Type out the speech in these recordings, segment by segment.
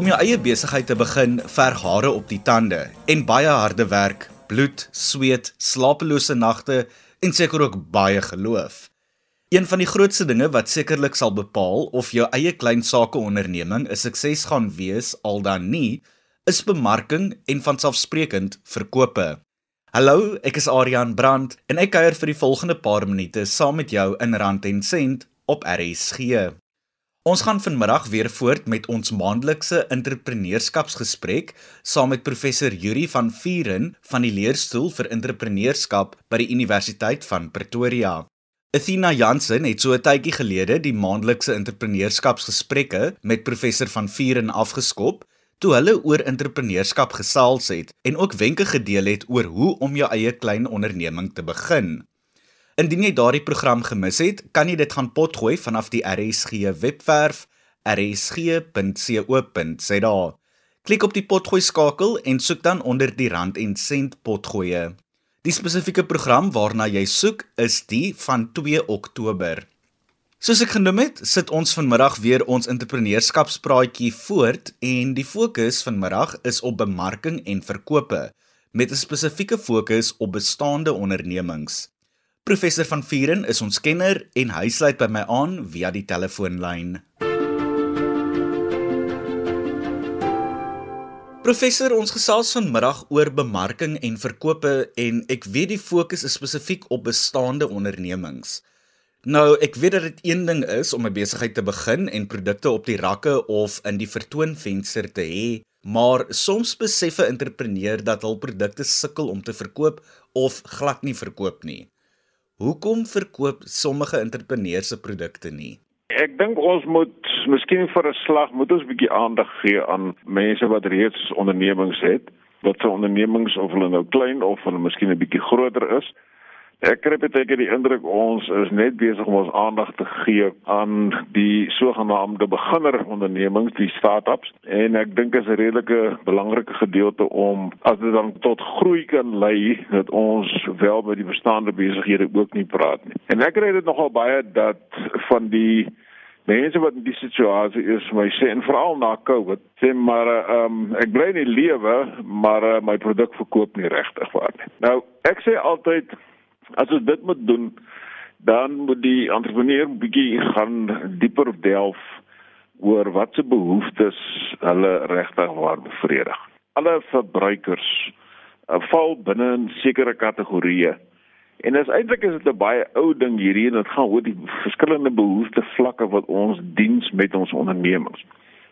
Om jou eie besigheid te begin, verg hare op die tande en baie harde werk, bloed, sweet, slapelose nagte en seker ook baie geloof. Een van die grootste dinge wat sekerlik sal bepaal of jou eie klein sake onderneming 'n sukses gaan wees al dan nie, is bemarking en vanselfsprekend verkope. Hallo, ek is Adrian Brandt en ek kuier vir die volgende paar minute saam met jou in Rand en Sent op RSG. Ons gaan vanmiddag weer voort met ons maandelikse entrepreneurskapsgesprek saam met professor Yuri van Vuren van die leerstoel vir entrepreneurskap by die Universiteit van Pretoria. Athena Jansen het so 'n tydjie gelede die maandelikse entrepreneurskapsgesprekke met professor van Vuren afgeskop toe hulle oor entrepreneurskap gesels het en ook wenke gedeel het oor hoe om jou eie klein onderneming te begin. Indien jy daardie program gemis het, kan jy dit gaan potgooi vanaf die RSG webwerf rsg.co.za. Klik op die potgooi skakel en soek dan onder die rand en sent potgoeie. Die spesifieke program waarna jy soek is die van 2 Oktober. Soos ek genoem het, sit ons vanmiddag weer ons entrepreneurskapspraatjie voort en die fokus vanmiddag is op bemarking en verkope met 'n spesifieke fokus op bestaande ondernemings. Professor van Vuren is ons kenner en hy sluit by my aan via die telefoonlyn. Professor, ons gesels vanmiddag oor bemarking en verkope en ek weet die fokus is spesifiek op bestaande ondernemings. Nou, ek weet dat dit een ding is om 'n besigheid te begin en produkte op die rakke of in die vertoonvenster te hê, maar soms besef 'n entrepreneur dat hul produkte sukkel om te verkoop of glad nie verkoop nie. Hoekom verkoop sommige entrepreneurs se produkte nie? Ek dink ons moet miskien vir 'n slag moet ons 'n bietjie aandag gee aan mense wat reeds ondernemings het. Wat se ondernemings of hulle nou klein of hulle miskien 'n bietjie groter is. Ek kry baie keer die indruk ons is net besig om ons aandag te gee aan die sogenaamde beginner ondernemings, die start-ups en ek dink is 'n redelike belangrike gedeelte om as dit dan tot groei kan lei dat ons wel by die bestaande besighede ook nie praat nie. En ek kry dit nogal baie dat van die mense wat in die situasie is, my sê en veral na Covid, sê maar ehm um, ek bly in die lewe, maar uh, my produk verkoop nie regtig waar nie. Nou, ek sê altyd As ons dit moet doen, dan moet die entrepreneur bietjie gaan dieper delf oor wat se behoeftes hulle regtig waar bevredig. Alle verbruikers uh, val binne 'n sekere kategorieë. En as eintlik is dit 'n baie ou ding hierdie en dit gaan oor die verskillende behoefte vlakke wat ons diens met ons ondernemings.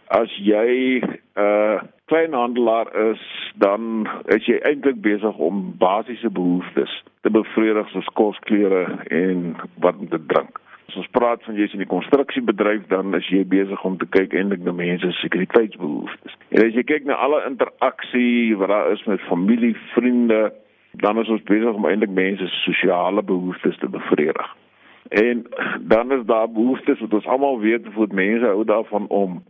As jy 'n uh, kleinhandelaar is, dan is jy eintlik besig om basiese behoeftes te bevredig soos kos, klere en wat om te drink. As ons praat van jy's in die konstruksiebedryf, dan is jy besig om te kyk eintlik na mense se sekuriteitsbehoeftes. En as jy kyk na alle interaksie wat daar is met familie, vriende, dan is ons besig om eintlik mense se sosiale behoeftes te bevredig. En dan is daar behoeftes wat ons almal weet, voet mense hou daarvan om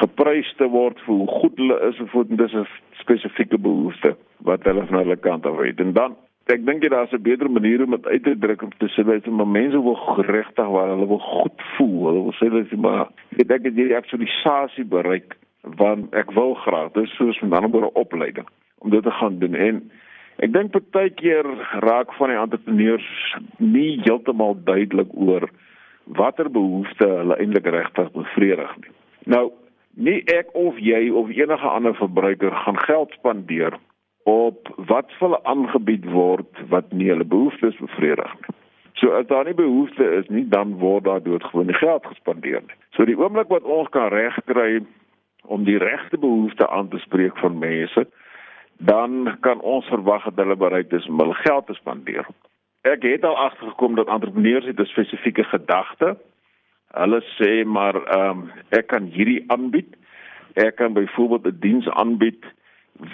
geprys te word vir hoe goed hulle is of vir dis 'n spesifieke behoefte wat hulle van hulle kant af het. En dan ek dink jy daar's 'n beter manier om dit uit te druk om te sê dat mense wil geregtig waar hulle wil goed voel. Hulle wil sê dat jy maar ek dink jy die aktualisasie bereik want ek wil graag dis soos met ander woorde opleiding om dit te gaan doen en ek dink partykeer raak van die entrepreneurs nie heeltemal duidelik oor watter behoeftes hulle eintlik regtig bevredig nie. Nou nie ek of jy of enige ander verbruiker gaan geld spandeer op wat vir hulle aangebied word wat nie hulle behoeftes bevredig nie. So as daar nie behoefte is nie, dan word daar doodgewoon geld gespandeer nie. So die oomblik wat ons kan regkry om die regte behoeftes aan te spreek van mense, dan kan ons verwag dat hulle bereid is om hulle geld te spandeer. Ek het al agtergekom dat entrepreneurs het 'n spesifieke gedagte Hulle sê maar ehm um, ek kan hierdie aanbied. Ek kan byvoorbeeld 'n diens aanbied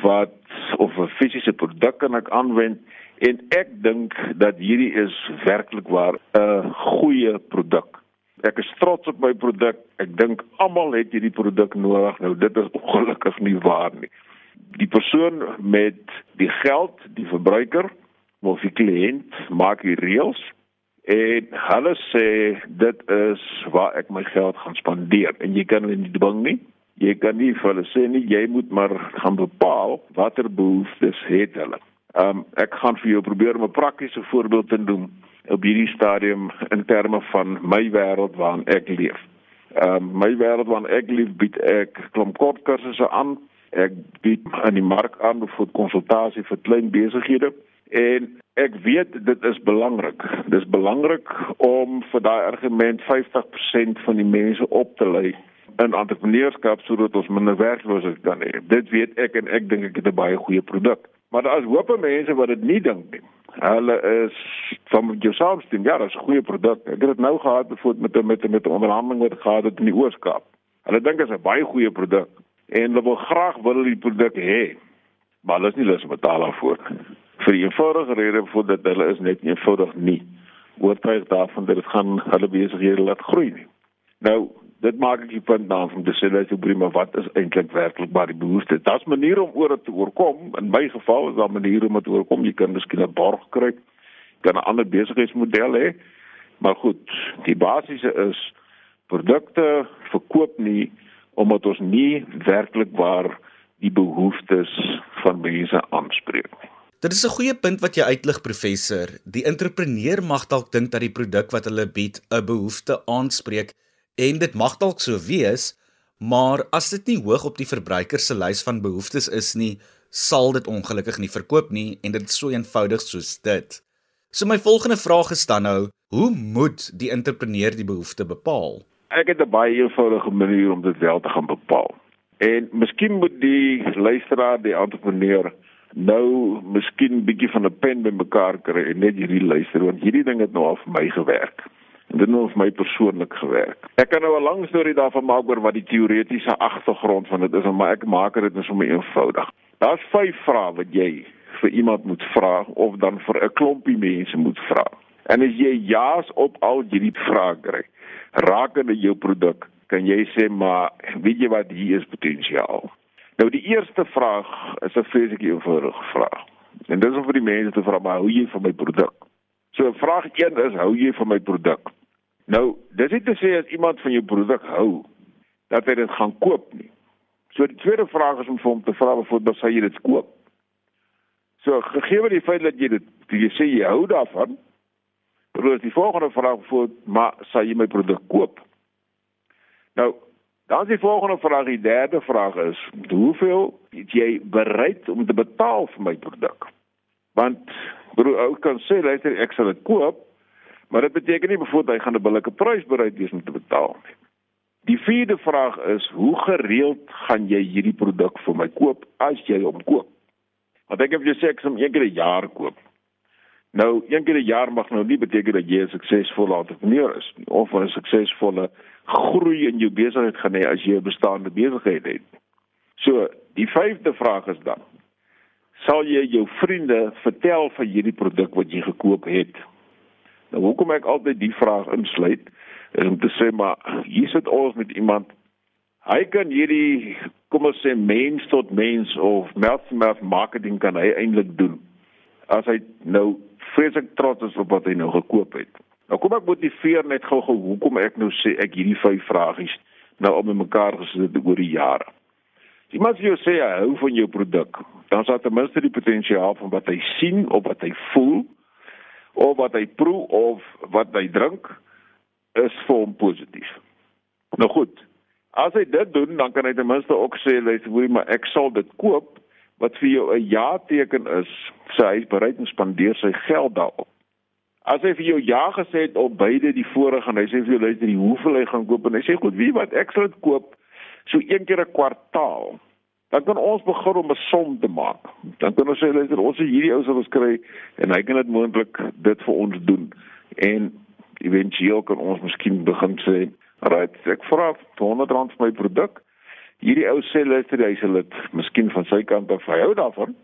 wat of 'n fisiese produk kan ek aanwend en ek dink dat hierdie is werklik waar 'n goeie produk. Ek is trots op my produk. Ek dink almal het hierdie produk nodig. Nou dit is ongelukkig nie waar nie. Die persoon met die geld, die verbruiker, of die kliënt maak die reëls En hulle sê dit is waar ek my geld gaan spandeer en jy kan hulle nie dwing nie. Jy kan nie vir hulle sê nie jy moet maar gaan bepaal watter behoeftes het hulle. Um, ek gaan vir jou probeer om 'n praktiese voorbeeld te noem op hierdie stadium in terme van my wêreld waarin ek leef. Um, my wêreld waarin ek leef bied ek klomp kort kursusse aan. Ek bied aan die mark aan vir konsultasie vir klein besighede en ek weet dit is belangrik. Dis belangrik om vir daai argument 50% van die mense op te lei in entrepreneurskap sodat ons minder werkloosheid kan hê. Dit weet ek en ek dink ek het 'n baie goeie produk. Maar daar is hoop mense wat dit nie dink nie. Hulle is van jou saamstem, ja, dis 'n goeie produk. Ek het dit nou gehad met met met met 'n onderhandeling wat gehad het in die Ooskaap. Hulle dink dit is 'n baie goeie produk en hulle wil graag wil hulle die produk hê. Maar hulle is nie lus om betaal daarvoor. Vir die eenvoudige rede voor dat hulle is net eenvoudig nie oortuig daarvan dat dit gaan hulle besighede laat groei nie. Nou, dit maak ek die punt dan om te sê dat jy prima wat is eintlik werklik maar die behoefte. Daar's maniere om oor dit te oorkom. In my geval is daar maniere om dit te oorkom. Jy kan miskien 'n borg kry. Jy kan 'n ander besigheidsmodel hê. Maar goed, die basiese is produkte verkoop nie omdat ons nie werklik waar die behoeftes van mense aanspreek nie. Dit is 'n goeie punt wat jy uitlig professor. Die entrepreneur mag dalk dink dat die produk wat hulle bied 'n behoefte aanspreek En dit mag dalk so wees, maar as dit nie hoog op die verbruiker se lys van behoeftes is nie, sal dit ongelukkig nie verkoop nie en dit is so eenvoudig soos dit. So my volgende vraag is dan nou, hoe moet die entrepreneur die behoefte bepaal? Ek het 'n baie eenvoudige manier om dit wel te gaan bepaal. En miskien moet die luisteraar, die entrepreneur nou miskien bietjie van 'n pen bymekaar kry en net hierdie luister want hierdie ding het nou al vir my gewerk. En dit het nou vir my persoonlik gewerk. Ek kan nou 'n lang storie daarvan maak oor wat die teoretiese agtergrond van dit is, maar ek maak dit net sommer eenvoudig. Daar's vyf vrae wat jy vir iemand moet vra of dan vir 'n klompie mense moet vra. En as jy ja's op al hierdie vrae kry, rakende jou produk, kan jy sê maar weet jy wat hier is potensiaal. Nou die eerste vraag is 'n vreeslik eenvoudige vraag. En dis om vir die mense te vra maar hoe jy van my produk. So vraag 1 is hou jy van my produk? Nou, dis nie te sê as iemand van jou produk hou dat hy dit gaan koop nie. So die tweede vraag is om vir hom te vra wat sal jy dit koop? So gegee die feit dat jy dit jy sê jy hou daarvan, dan is die volgende vraag voor maar sal jy my produk koop? Nou, dan is die volgende vraag, die derde vraag is, hoeveel is jy bereid om te betaal vir my produk? Want broer, ou kan sê luister ek sal dit koop, Maar dit beteken nie bevoordat hy gaan 'n billike prys bereid wees om te betaal nie. Die vierde vraag is hoe gereeld gaan jy hierdie produk vir my koop as jy hom koop? Want ek het jou sê ek sal een keer 'n jaar koop. Nou, een keer 'n jaar mag nou nie beteken dat jy 'n suksesvolle entrepreneur is of 'n suksesvolle groei in jou besigheid gaan hê as jy 'n bestaande besigheid het. So, die vyfde vraag is dan: Sal jy jou vriende vertel van hierdie produk wat jy gekoop het? Nou hoekom ek altyd die vraag insluit is om te sê maar hier sit ons met iemand hy kan hierdie kom ons sê mens tot mens of mouth to mouth marketing kan hy eintlik doen as hy nou vreeslik trots is op wat hy nou gekoop het. Nou kom ek motiveer net gou-gou hoekom ek nou sê ek hierdie vyf vragies nou op mekaar gesit oor die jare. As iemand jou sê hy hou van jou produk, dan sal ten minste die potensiaal van wat hy sien of wat hy voel of wat hy proe of wat hy drink is vir hom positief. Nou goed. As hy dit doen, dan kan hy ten minste ook sê, "Luister, hoor maar ek sal dit koop." Wat vir jou 'n ja teken is, sê hy is bereid om spandeer sy geld daarop. As hy vir jou ja gesê het op beide die vorige en hy sê vir jou luister, hoeveel hy gaan koop en hy sê goed, wie wat ek sal dit koop so een keer 'n kwartaal dan kan ons begin om 'n som te maak. Dan kan ons sê luister, ons hierdie ou sal ons kry en hy kan dit moontlik dit vir ons doen. En éventueel kan ons miskien begin sê, "Right, ek vra R200 vir my produk." Hierdie ou sê luister, hy sal dit miskien van sy kant af hou daarvan.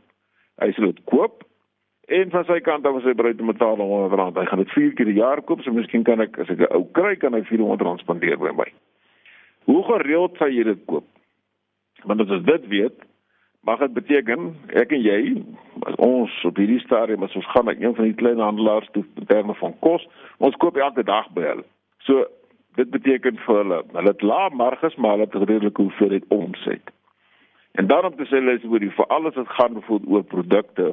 Hy sal dit koop en van sy kant af as hy bereid om betaal R100, hy gaan dit 4 keer per jaar koop, so miskien kan ek as ek 'n ou kry, kan hy R400 spandeer by my. Hoe gereeld sal jy dit koop? Want as ons dit weet, mag dit beteken ek en jy, as ons op hierdie stadium as ons gaan na een van die klein handelaars toe in terme van kos, ons koop elke dag by hulle. So Dit beteken vir hulle, hulle het lae marges, maar hulle het redelike hoeveelheid omset. En daarom te sê hulle is oor die vir alles wat gaan oor produkte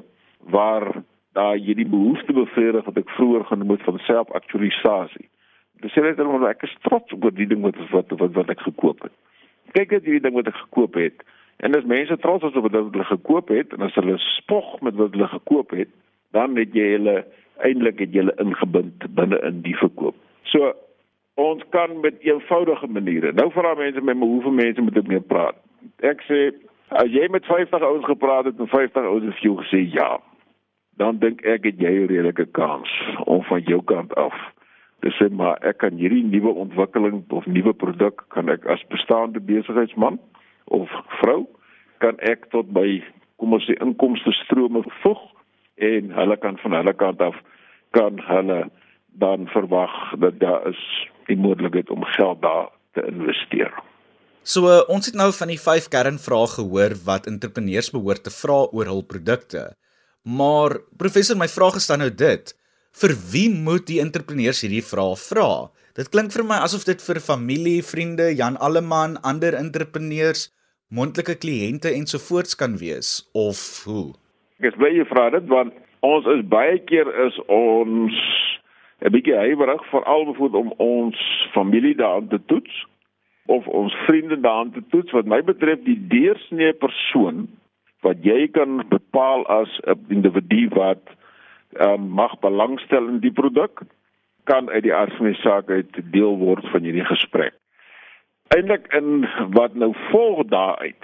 waar daar jy die behoefte bevredig wat ek vroeër genoem het van selfaktualisasie. Dis net omdat ek is trots op die ding wat wat wat, wat ek gekoop het. Kyk net hierdie ding wat ek gekoop het. En as mense trots is op wat hulle gekoop het en as hulle spog met wat hulle gekoop het, dan het jy hulle eintlik het jy hulle ingebind binne in die verkoop. So ons kan met eenvoudige maniere. Nou vra mense my maar hoeveel mense moet ek mee praat? Ek sê as jy met 50 ouens gepraat het en 50 ouens het vir jou gesê ja, dan dink ek het jy 'n redelike kans om van jou kant af te sê maar ek kan hierdie nuwe ontwikkeling of nuwe produk kan ek as bestaande besigheidsman of vrou kan ek tot by kom ons sê inkomste strome voeg en hulle kan van hulle kant af kan hulle dan verwag dat daar is die moontlikheid om geld daar te investeer. So uh, ons het nou van die vyf kernvrae gehoor wat entrepreneurs behoort te vra oor hul produkte. Maar professor, my vraag is dan nou dit: vir wie moet die entrepreneurs hierdie vrae vra? Dit klink vir my asof dit vir familie, vriende, Jan Alleman, ander entrepreneurs, moontlike kliënte ensovoorts kan wees of hoe? Ek is baie vra dit want ons is baie keer is ons 'n bietjie huiwerig veral bevoed om ons familie daan te toets of ons vriende daan te toets wat my betref die deursnee persoon wat jy kan bepaal as 'n individu wat um, mag belangstel in die produk kan uit die aard van die saak uit deel word van hierdie gesprek. Eindelik in wat nou volg daaruit.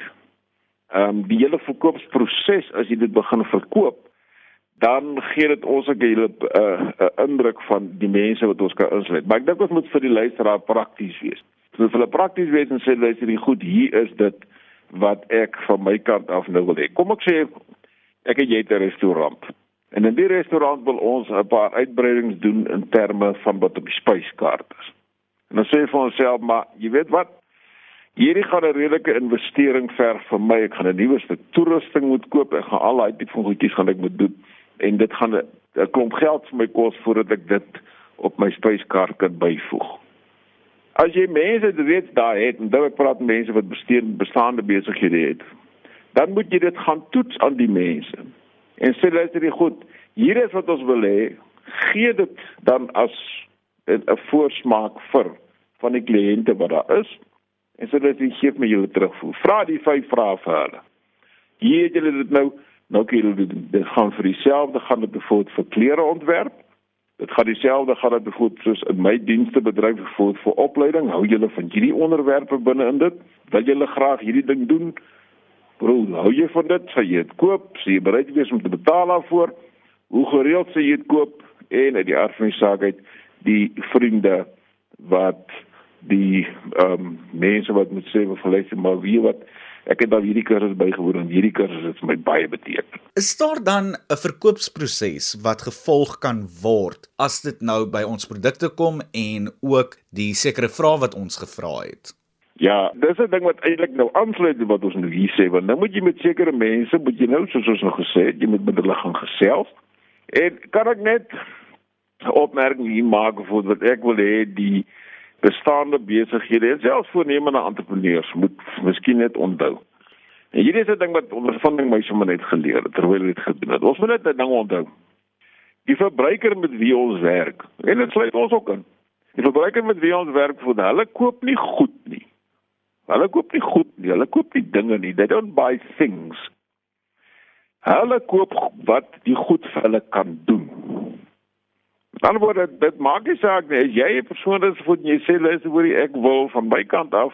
Ehm um, die hele verkoopsproses as jy dit begin verkoop, dan gee dit ons 'n hele 'n uh, uh, indruk van die mense wat ons kan insluit. Maar ek dink ons moet vir die luisteraar prakties wees. So vir hulle prakties wees en sê luister, goed, hier is dit wat ek van my kant af nou wil hê. Kom ek sê ek het jy 'n restaurant. En in die restaurant wil ons 'n paar uitbreidings doen in terme van wat op die spyskaart is. En dan sê vir onsself, maar jy weet wat? Hierdie gaan 'n redelike investering verg vir my. Ek gaan 'n nuwe stuk toerusting moet koop. Ek gaan al daai tipe van goedjies gaan ek moet doen en dit gaan 'n klomp geld vir my kos voordat ek dit op my spyskaart kan byvoeg. As jy mense reeds daar het, en dan ek praat mense wat besteen bestaande besighede het, dan moet jy dit gaan toets aan die mense. En sê luister jy goed, hier is wat ons wil hê, gee dit dan as 'n voorsmaak vir van die kliënte wat daar is. En sê dat jy gee my julle terugvoer. Vra die vyf vrae vir hulle. Hier het julle dit nou nou kan julle dit gaan vir dieselfde gaan dit bijvoorbeeld vir klere ontwerp Dit gaan dieselfde gaan dit bijvoorbeeld soos in my dienste bedryf bijvoorbeeld vir opleiding. Hou julle van hierdie onderwerpe binne in dit? Wil julle graag hierdie ding doen? Bro, hou jy van dit? Sal jy dit koop? Sal jy bereid wees om te betaal daarvoor? Hoe gereeld sal jy dit koop? En uit die aard van die saak uit die vriende wat die ehm um, mense wat moet sê vir hulle maar wie wat ek het dan hierdie kursus bygewoon en hierdie kursus het vir my baie beteken. Is daar dan 'n verkoopsproses wat gevolg kan word as dit nou by ons produkte kom en ook die sekere vrae wat ons gevra het? Ja, dis 'n ding wat eintlik nou aansluit by wat ons nou hier sê, want nou moet jy met sekere mense, moet jy nou soos ons nog gesê het, jy moet met hulle gaan gesels. En kan ek net opmerking hier maak vir wat ek wil hê die bestaande besighede en selfs voornemende entrepreneurs moet miskien net onthou. En hierdie is 'n ding wat ondervinding my sommer net geleer het terwyl dit gedoen het. Ons moet net 'n ding onthou. Die verbruiker met wie ons werk, en dit sluit ons ook in. Die verbruiker met wie ons werk, voel hulle koop nie goed nie. Hulle koop nie goed nie. Hulle koop nie dinge nie. They don't buy things. Hulle koop wat die goed vir hulle kan doen. Dan word dit dit maak nie saak nie. As jy 'n persoon is wat jy sê luister hoor ek wil van my kant af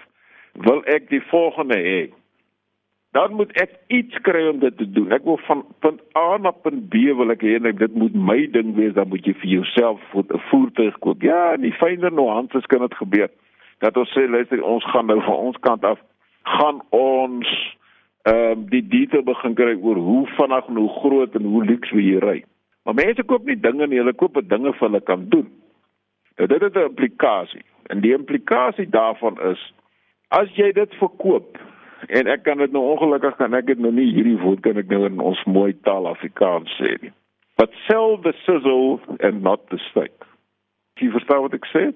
wil ek die volgende hê. Dan moet ek iets kry om dit te doen. Ek wil van punt A na punt B wil ek hê en ek, dit moet my ding wees. Dan moet jy vir jouself 'n voertuig koop. Ja, nie fyner nou hands kan dit gebeur. Dat ons sê luister ons gaan nou van ons kant af gaan ons ehm um, die detail begin kry oor hoe vinnig en hoe groot en hoe luks wil jy ry. Maar mense koop nie dinge nie, hulle koop dinge vir hulle kan doen. Nou dit het 'n implikasie. En die implikasie daarvan is as jy dit verkoop en ek kan dit nou ongelukkig kan ek dit nou nie hierdie woord kan ek nou in ons mooi taal Afrikaans sê nie. But sell the sizzle and not the steak. Jy verstaan wat ek sê?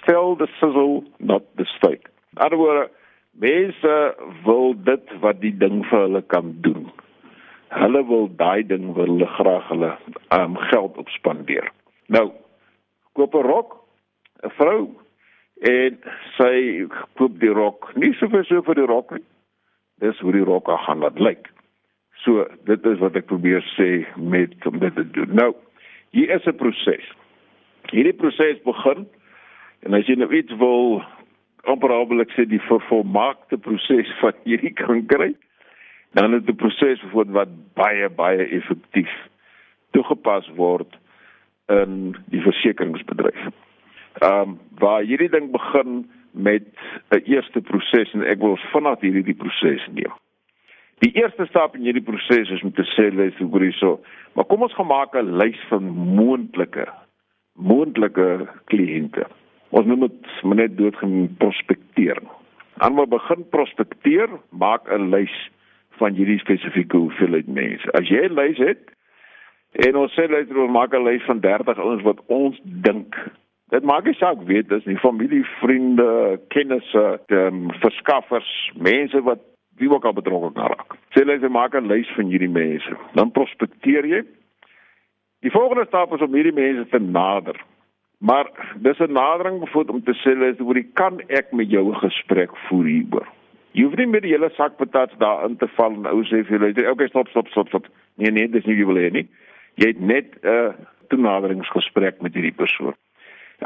Stel the sizzle, not the steak. Anderswoorde, mense wil dit wat die ding vir hulle kan doen. Hulle wil daai ding wil hulle graag hulle um, geld op spandeer. Nou, koop 'n rok, 'n vrou en sy koop die rok, nie so vir so vir die rok nie. Dis hoe die rok gaan wat lyk. So, dit is wat ek probeer sê met om dit te doen. Nou, hier is 'n proses. Hierdie proses begin en as jy nou iets wil operabelig sê die vervolmaakte proses van hierdie kan kry, dan dit 'n proses wat baie baie effektief toegepas word in die versekeringsbedryf. Ehm um, waar hierdie ding begin met 'n eerste proses en ek wil vanaand hierdie die proses neem. Die eerste stap in hierdie proses is om te sê lys hoe hierso, maar kom ons gemaak 'n lys van moontlike moontlike kliënte. Ons moet net net doodgewoon prospekteer. Dan moet begin prospekteer, maak 'n lys van hierdie spesifieke hoeveelheid mense. As jy 'n lys het en ons sê lys ons maak 'n lys van 30 ouens wat ons dink Dit maak nie saak weet dis nie familie, vriende, kennisse, ehm verskaffers, mense wat wie ook al betrokke kan raak. Sê lys jy maak 'n lys van hierdie mense. Dan prospekteer jy. Die volgende stap is om hierdie mense te nader. Maar dis 'n nadering bevoed om te sê lys hoe kan ek met jou 'n gesprek voer hieroor. Jy hoef nie met die hele sak patats daar in te val en ou sê vir julle, okay, stop, stop, stop, stop. Nee, nee, dis nie wie wil hê nie. Jy het net 'n uh, toenaderingsgesprek met hierdie persoon.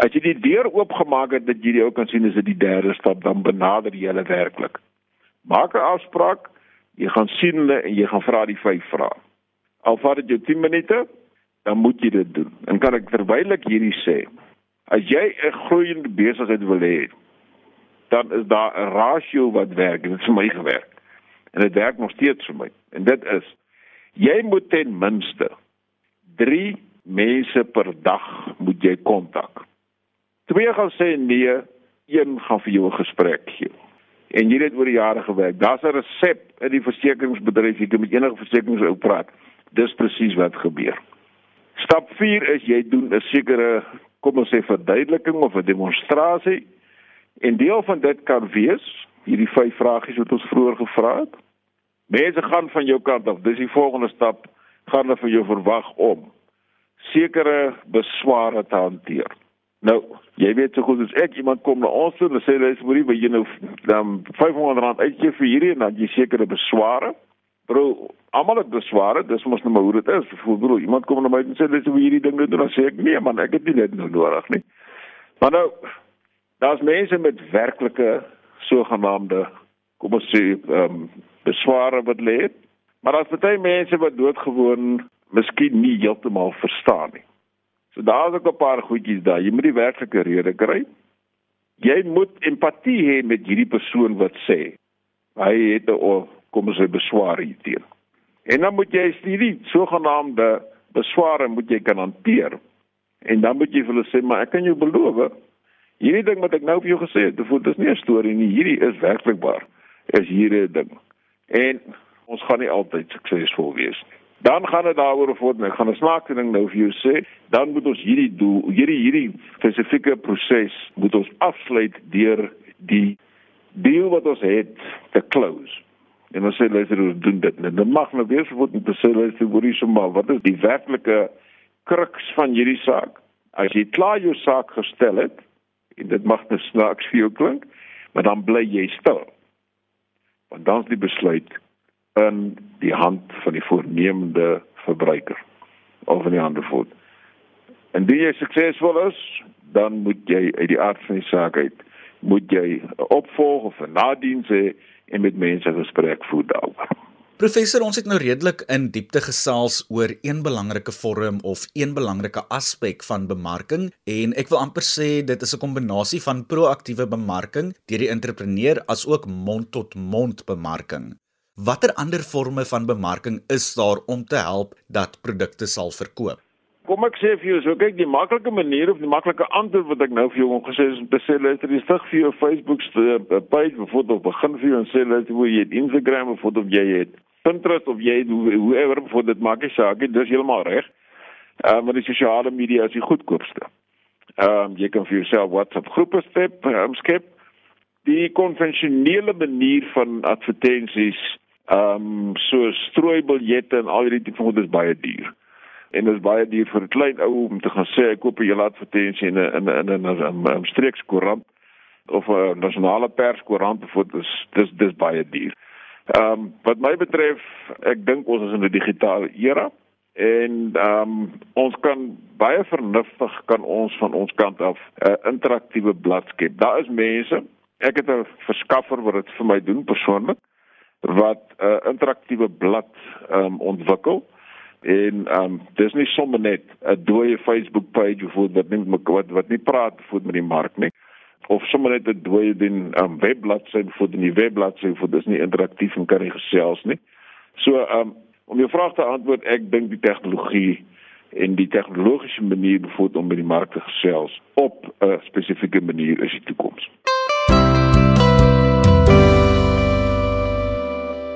As jy die deur oopgemaak het dat jy die ou kan sien is dit die derde stap, dan benader jy hulle werklik. Maak 'n afspraak, jy gaan sien hulle en jy gaan vra die vyf vrae. Al vat dit jou 10 minute, dan moet jy dit doen. En kan ek ek hierdie sê, as jy 'n groeiende besigheid wil hê, dan is daar 'n rasio wat werk en dit het vir my gewerk. En dit werk nog steeds vir my. En dit is jy moet ten minste 3 mense per dag moet jy kontak. Twee gaan sê nee, een gaan vir jou 'n gesprek gee. En jy het oor die jare gewerk. Daar's 'n resep in die versekeringsbedryf, jy kan met enige versekeringsou praat. Dis presies wat gebeur. Stap 4 is jy doen 'n sekere kom ons sê verduideliking of 'n demonstrasie. En deel van dit kan wees hierdie vyf vragies wat ons vroeër gevra het. Mense gaan van jou kant af. Dis die volgende stap. Gaan hulle van jou verwag om sekere besware te hanteer. Nou, jy weet so goed as ek iemand kom na ons toe en sê hy sê moenie by jou nou dan 500 rand uitgee vir hierdie en dan jy sekere besware. Bro, almal het besware, dis mos nou maar hoe dit is. Vir bro, iemand kom na my en sê dis hoe hierdie ding doen, dan sê ek nee man, ek het nie dit nou nodig nie. Maar nou, daar's mense met werklike sogenaamde kom ons sê ehm um, besware wat lê. Maar daar's baie mense wat doodgewoon miskien nie heeltemal verstaan nie. So daar's ook 'n paar goedjies daar. Jy moet die werklike rede kry. Jy moet empatie hê met hierdie persoon wat sê hy het 'n kom ons sê beswaar hierteen. En dan moet jy hierdie sogenaamde besware moet jy kan hanteer. En dan moet jy vir hulle sê maar ek kan jou beloof hierdie ding wat ek nou vir jou gesê het, dit is nie 'n storie nie, hierdie is werklikbaar. Is hierdie ding. En ons gaan nie altyd suksesvol wees nie. Dan gaan dit daaroor voort, ek gaan 'n snaakse ding nou vir jou sê, dan moet ons hierdie doel, hierdie hierdie spesifieke proses moet ons afsluit deur die deal wat ons het te close. En ons sê luister ons doen dit. En dan mag nou weer word om te sê luister hoor hier sommer wat is die werklike kruks van hierdie saak? As jy klaar jou saak gestel het en dit mag net snaaks vir jou klink, maar dan bly jy stil. Want dan is die besluit in die hand van die voornemende verbruiker of in die ander voet. En wie jy suksesvol is, dan moet jy uit die aard van die saak uit moet jy opvolg of 'n nadiens hê en met mense gesprek voer daaroor. Professor, ons het nou redelik in diepte gesels oor een belangrike vorm of een belangrike aspek van bemarking en ek wil amper sê dit is 'n kombinasie van proaktiewe bemarking deur die entrepreneur as ook mond-tot-mond bemarking. Watter ander forme van bemarking is daar om te help dat produkte sal verkoop? Kom ek sê vir jou, so kyk die maklike manier of die maklike antwoord wat ek nou vir jou gesê is om te sê luister, jy stig vir jou Facebook page byvoorbeeld begin vir jou en sê luister jy het Instagram of wat of jy het Pinterest of jy whoever voor dit maak nie saak nie, dis heeltemal reg. Uh, maar die sosiale media is die goedkoopste. Ehm um, jy kan vir jouself WhatsApp groepe skep, um, skep. Die konvensionele manier van advertensies, ehm um, so strooibiljette en al hierdie tipe goed is baie duur. En dit is baie duur vir 'n klein ou om te gaan sê ek koop 'n hele advertensie in 'n in 'n in 'n 'n streekskoerant of 'n nasionale perskoerant of dit is dis dis baie duur. Ehm um, wat my betref, ek dink ons is in 'n digitale era en ehm um, ons kan baie vernuftig kan ons van ons kant af 'n uh, interaktiewe blad skep. Daar is mense, ek het 'n verskaffer wat dit vir my doen persoonlik wat 'n uh, interaktiewe blad ehm um, ontwikkel en ehm um, dis nie sommer net 'n dooie Facebook page of wat nie wat wat nie praat voor met die mark nie of sommer net 'n dooie ding 'n um, webblad sê vir die webblad sê vir dis nie interaktief en kan nie gesels nie. So um, om jou vraag te antwoord, ek dink die tegnologie en die tegnologiese manier bevoed om met die mark te gesels op 'n spesifieke manier is die toekoms.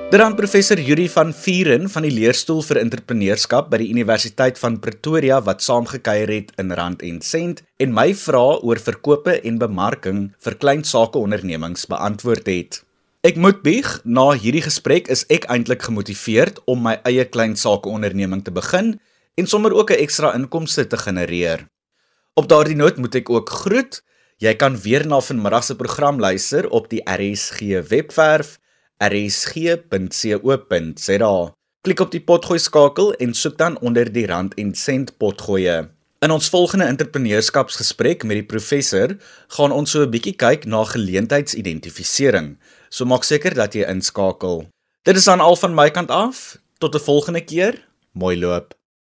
Dan professor Yuri van Vuren van die leerstoel vir entrepreneurskap by die Universiteit van Pretoria wat saamgekyer het in Rand en Sent en my vrae oor verkope en bemarking vir klein sake ondernemings beantwoord het. Ek moet bieg, na hierdie gesprek is ek eintlik gemotiveerd om my eie klein sake onderneming te begin en sommer ook 'n ekstra inkomste te genereer. Op daardie noot moet ek ook groet. Jy kan weer na vanmiddag se program luister op die RSG webwerf rsg.co.za. Klik op die potgooi skakel en soek dan onder die rand en sent potgoeie. In ons volgende entrepreneurskapsgesprek met die professor gaan ons so 'n bietjie kyk na geleentheidsidentifisering. So maak seker dat jy inskakel. Dit is dan al van my kant af. Tot 'n volgende keer. Mooi loop.